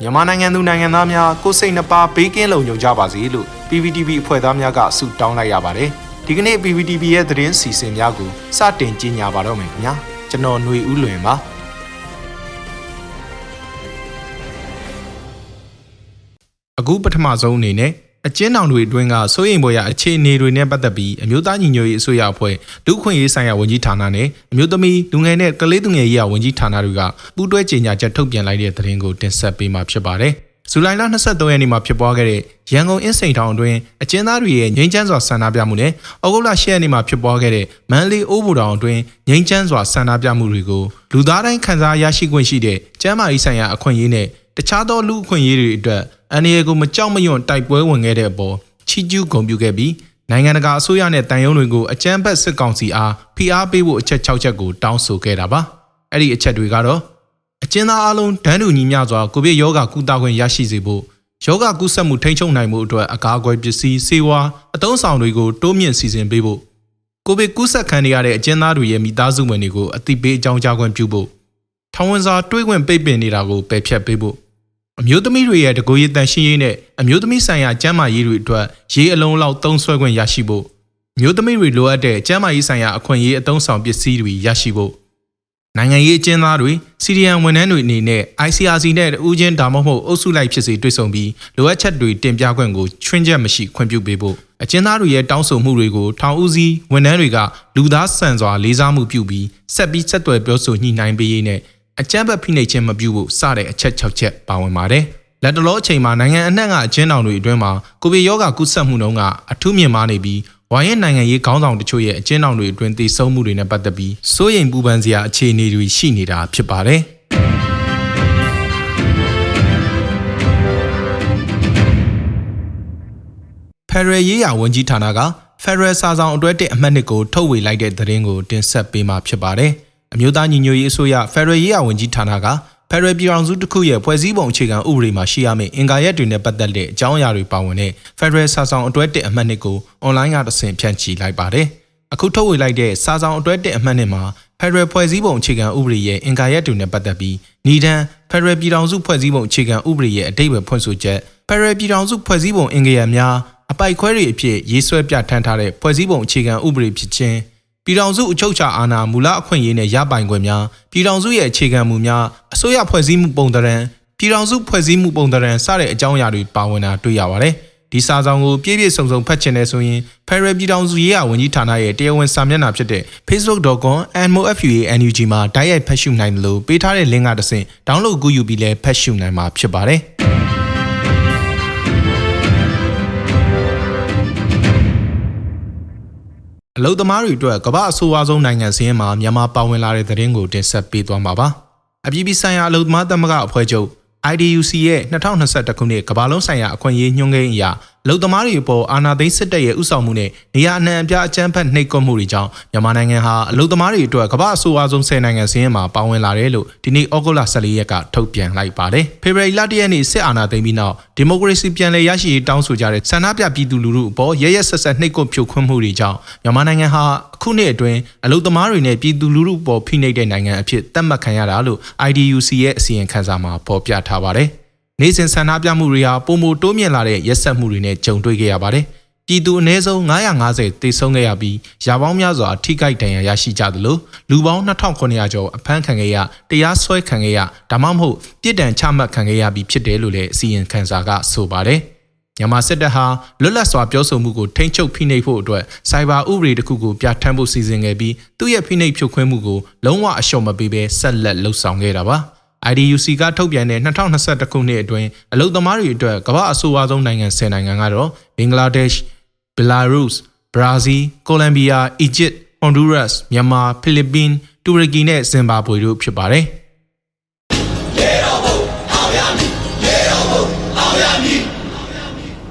မြန်မာနိုင်ငံသူနိုင်ငံသားများကိုယ်စိတ်နှပါဘေးကင်းလုံခြုံကြပါစေလို့ PPTV အဖွဲ့သားများကဆုတောင်းလိုက်ရပါတယ်ဒီကနေ့ PPTV ရဲ့သတင်းစီစဉ်များကိုစတင်ကြီးညာပါတော့မယ်ခင်ဗျာကျွန်တော်ຫນွေဦးလွင်ပါအခုပထမဆုံးအနေနဲ့ အကျဉ်းထောင်တွေအတွင်းကစိုးရိမ်ပေါ်ရအခြေအနေတွေနဲ့ပတ်သက်ပြီးအမျိုးသားညီညွတ်ရေးအစိုးရအဖွဲ့လူ့ခွင့်ရေးဆိုင်ရာဝန်ကြီးဌာနနဲ့အမျိုးသမီးလူငယ်နဲ့ကလေးသူငယ်ရေးရာဝန်ကြီးဌာနတွေကပူးတွဲကြေညာချက်ထုတ်ပြန်လိုက်တဲ့သတင်းကိုတင်ဆက်ပေးမှာဖြစ်ပါတယ်။ဇူလိုင်လ23ရက်နေ့မှာဖြစ်ပွားခဲ့တဲ့ရန်ကုန်အင်းစိန်ထောင်အတွင်းအကျဉ်းသားတွေရဲ့ငြိမ်းချမ်းစွာဆန္ဒပြမှုနဲ့ဩဂုတ်လ10ရက်နေ့မှာဖြစ်ပွားခဲ့တဲ့မန္တလေးအိုးဘူတောင်အတွင်းငြိမ်းချမ်းစွာဆန္ဒပြမှုတွေကိုလူသားတိုင်းခံစားရရှိခွင့်ရှိတဲ့ကျန်းမာရေးဆိုင်ရာအခွင့်အရေးနဲ့တခြားသောလူအခွင့်အရေးတွေအတွက် အန်ဒီယေကိုမကြောက်မရွံ့တိုက်ပွဲဝင်ခဲ့တဲ့အပေါ်ချီးကျူးဂုဏ်ပြုခဲ့ပြီးနိုင်ငံတကာအစိုးရနဲ့တန်ယုံတွေကိုအကြမ်းဖက်စစ်ကောင်စီအားဖိအားပေးဖို့အချက်6ချက်ကိုတောင်းဆိုခဲ့တာပါအဲ့ဒီအချက်တွေကတော့အကျဉ်းသားအလုံးဒန်းတူညီမျှစွာကိုဗစ်ရောဂါကုသခွင့်ရရှိစေဖို့ယောဂကုသမှုထိန်းချုပ်နိုင်မှုအတွက်အကာအကွယ်ပစ္စည်းစေဝါအသုံးဆောင်တွေကိုတိုးမြင့်စီစဉ်ပေးဖို့ကိုဗစ်ကူးစက်ခံရတဲ့အကျဉ်းသားတွေရဲ့မိသားစုဝင်တွေကိုအသိပေးအကြောင်းကြားခွင့်ပြုဖို့ထောင်ဝင်စာတွေးခွင့်ပိတ်ပင်နေတာကိုပယ်ဖျက်ပေးဖို့ အမျိုးသမီးတွေရဲ့တကိုယ်ရည်တန်ရှင်းရေးနဲ့အမျိုးသမီးဆိုင်ရာကျန်းမာရေးတွေအတွက်ရေးအလုံးလောက်သုံးစွဲခွင့်ရရှိဖို့အမျိုးသမီးတွေလိုအပ်တဲ့ကျန်းမာရေးဆိုင်ရာအခွင့်အရေးအသုံးဆောင်ပစ္စည်းတွေရရှိဖို့နိုင်ငံရေးအကျဉ်းသားတွေစီရီယန်ဝန်ထမ်းတွေအနေနဲ့ ICRC နဲ့ဦးချင်းဒါမှမဟုတ်အုပ်စုလိုက်ဖြစ်စေတွေ့ဆုံပြီးလိုအပ်ချက်တွေတင်ပြခွင့်ကိုချွင်းချက်မရှိခွင့်ပြုပေးဖို့အကျဉ်းသားတွေရဲ့တောင်းဆိုမှုတွေကိုထောင်ဦးစီးဝန်ထမ်းတွေကလူသားဆန်စွာလေးစားမှုပြုပြီးဆက်ပြီးဆက်သွယ်ပြောဆိုညှိနှိုင်းပေးရေးနဲ့ အကြမ်းဖက်ဖိနှိပ်ခြင်းမပြုဖို့စတဲ့အချက်6ချက်ပါဝင်ပါတယ်။လက်တလောအချိန်မှာနိုင်ငံအနှံ့ကအကျဉ်းထောင်တွေအတွင်းမှာကိုဗစ်ရောဂါကူးစက်မှုနှုန်းကအထူးမြင့်မားနေပြီးဝိုင်းရဲ့နိုင်ငံရေးခေါင်းဆောင်တချို့ရဲ့အကျဉ်းထောင်တွေအတွင်းတည်ဆုံမှုတွေနဲ့ပတ်သက်ပြီးစိုးရိမ်ပူပန်စရာအခြေအနေတွေရှိနေတာဖြစ်ပါတယ်။ဖက်ဒရယ်ရေးရာဝန်ကြီးဌာနကဖက်ဒရယ်စာဆောင်အတွဲတဲ့အမှတ်နှစ်ကိုထုတ်ဝေလိုက်တဲ့သတင်းကိုတင်ဆက်ပေးမှာဖြစ်ပါတယ်။ အမျိုးသားညီညွတ်ရေးအစိုးရဖက်ဒရယ်ရေးရာဝန်ကြီးဌာနကဖက်ဒရယ်ပြည်ထောင်စုတစ်ခုရဲ့ဖွဲ့စည်းပုံအခြေခံဥပဒေမှာရှိရမယ့်အင်္ဂါရက်တွေနဲ့ပတ်သက်တဲ့အကြောင်းအရာတွေပါဝင်တဲ့ဖက်ဒရယ်စာဆောင်အတွဲတစ်အမှတ်နှစ်ကိုအွန်လိုင်းကတဆင့်ဖြန့်ချီလိုက်ပါတယ်။အခုထုတ်ဝေလိုက်တဲ့စာဆောင်အတွဲတစ်အမှတ်နှစ်မှာဖက်ဒရယ်ဖွဲ့စည်းပုံအခြေခံဥပဒေရဲ့အင်္ဂါရက်တွေနဲ့ပတ်သက်ပြီးညီဒန်းဖက်ဒရယ်ပြည်ထောင်စုဖွဲ့စည်းပုံအခြေခံဥပဒေရဲ့အတိတ်ပဲဖွင့်ဆိုချက်ဖက်ဒရယ်ပြည်ထောင်စုဖွဲ့စည်းပုံအင်္ဂါရက်များအပိုက်ခွဲတွေအဖြစ်ရေးဆွဲပြဋ္ဌာန်းထားတဲ့ဖွဲ့စည်းပုံအခြေခံဥပဒေဖြစ်ခြင်း ပြည်ထောင်စုအချုပ်အခြာအာဏာမူလအခွင့်အရေးနဲ့ရပိုင်ခွင့်များပြည်ထောင်စုရဲ့အခြေခံမူများအစိုးရဖွဲ့စည်းမှုပုံသဏ္ဍာန်ပြည်ထောင်စုဖွဲ့စည်းမှုပုံသဏ္ဍာန်စတဲ့အကြောင်းအရာတွေပါဝင်တာတွေ့ရပါတယ်။ဒီစာဆောင်ကိုပြည့်ပြည့်စုံစုံဖတ်ချင်တဲ့ဆိုရင် Federal ပြည်ထောင်စုရေးရာဝန်ကြီးဌာနရဲ့တရားဝင်စာမျက်နှာဖြစ်တဲ့ facebook.com/mofua.nug မှာတိုက်ရိုက်ဖတ်ရှုနိုင်တယ်လို့ပေးထားတဲ့ link ကတဆင့် download ကူးယူပြီးလည်းဖတ်ရှုနိုင်မှာဖြစ်ပါတယ်။ အလုသမားတွေအတွက်ကမ္ဘာအဆိုးအဝါဆုံးနိုင်ငံစင်းမှာမြန်မာပါဝင်လာတဲ့သတင်းကိုတင်ဆက်ပေးသွားမှာပါ။အပြည်ပြည်ဆိုင်ရာအလုသမားသမဂ္ဂအဖွဲ့ချုပ် IDUC ရဲ့2021ခုနှစ်ကမ္ဘာလုံးဆိုင်ရာအခွင့်အရေးညွှန်းကိန်းအရ လုံသမားတွေအပေါ်အာဏာသိမ်းစစ်တပ်ရဲ့ဥဆောင်မှုနဲ့နေရာအနှံအပြားအကြမ်းဖက်နှိပ်ကွပ်မှုတွေကြောင့်မြန်မာနိုင်ငံဟာအလုံသမားတွေအတွက်ကမ္ဘာအဆိုးအဝါဆုံး10နိုင်ငံစင်းမှာပါဝင်လာတယ်လို့ဒီနေ့ဩဂုတ်လ14ရက်ကထုတ်ပြန်လိုက်ပါတယ်။ဖေဖော်ဝါရီလ1ရက်နေ့စစ်အာဏာသိမ်းပြီးနောက်ဒီမိုကရေစီပြန်လည်ရရှိရေးတောင်းဆိုကြတဲ့ဆန္ဒပြပြည်သူလူထုအပေါ်ရရဆက်ဆက်နှိပ်ကွပ်ဖြိုခွင်းမှုတွေကြောင့်မြန်မာနိုင်ငံဟာအခုနှစ်အတွင်းအလုံသမားတွေနဲ့ပြည်သူလူထုပေါ်ဖိနှိပ်တဲ့နိုင်ငံအဖြစ်သတ်မှတ်ခံရတာလို့ IDUC ရဲ့အစီရင်ခံစာမှာဖော်ပြထားပါတယ်။ နေစဉ်ဆန္ဒပြမှုတွေဟာပုံမတိုးမြင့်လာတဲ့ရက်ဆက်မှုတွေနဲ့ကြုံတွေ့ခဲ့ရပါတယ်။ပြည်သူအနည်းဆုံး950တေဆုံးခဲ့ရပြီးရာပေါင်းများစွာထိခိုက်ဒဏ်ရာရရှိကြသလိုလူပေါင်း2900ကျော်အဖမ်းခံခဲ့ရတရားစွဲခံခဲ့ရဒါမှမဟုတ်ပြစ်ဒဏ်ချမှတ်ခံခဲ့ရပြီးဖြစ်တယ်လို့လည်းအစီရင်ခံစာကဆိုပါတယ်။မြန်မာစစ်တပ်ဟာလွတ်လပ်စွာပြောဆိုမှုကိုထိန်းချုပ်ဖိနှိပ်ဖို့အတွက်စိုက်ဘာဥပဒေတစ်ခုကိုပြဋ္ဌာန်းဖို့စီစဉ်ခဲ့ပြီးသူ့ရဲ့ဖိနှိပ်ဖြုတ်ခွင်းမှုကိုလုံးဝအလျှော့မပေးဘဲဆက်လက်လှုပ်ဆောင်ခဲ့တာပါ။ IDUC ကထုတ်ပြန်တဲ့2021ခုနှစ်အတွင်းအလုံသမားတွေအတွက်ကမ္ဘာအဆိုးအဝါဆုံးနိုင်ငံ10နိုင်ငံကတော့ဘင်္ဂလားဒေ့ရှ်၊ဘယ်လာရုစ်၊ဘရာဇီး၊ကိုလံဘီယာ၊အီဂျစ်၊ဟွန်ဒူးရပ်စ်၊မြန်မာ၊ဖိလစ်ပင်း၊တူရကီနဲ့ဇင်ဘာဘွေတို့ဖြစ်ပါတယ်။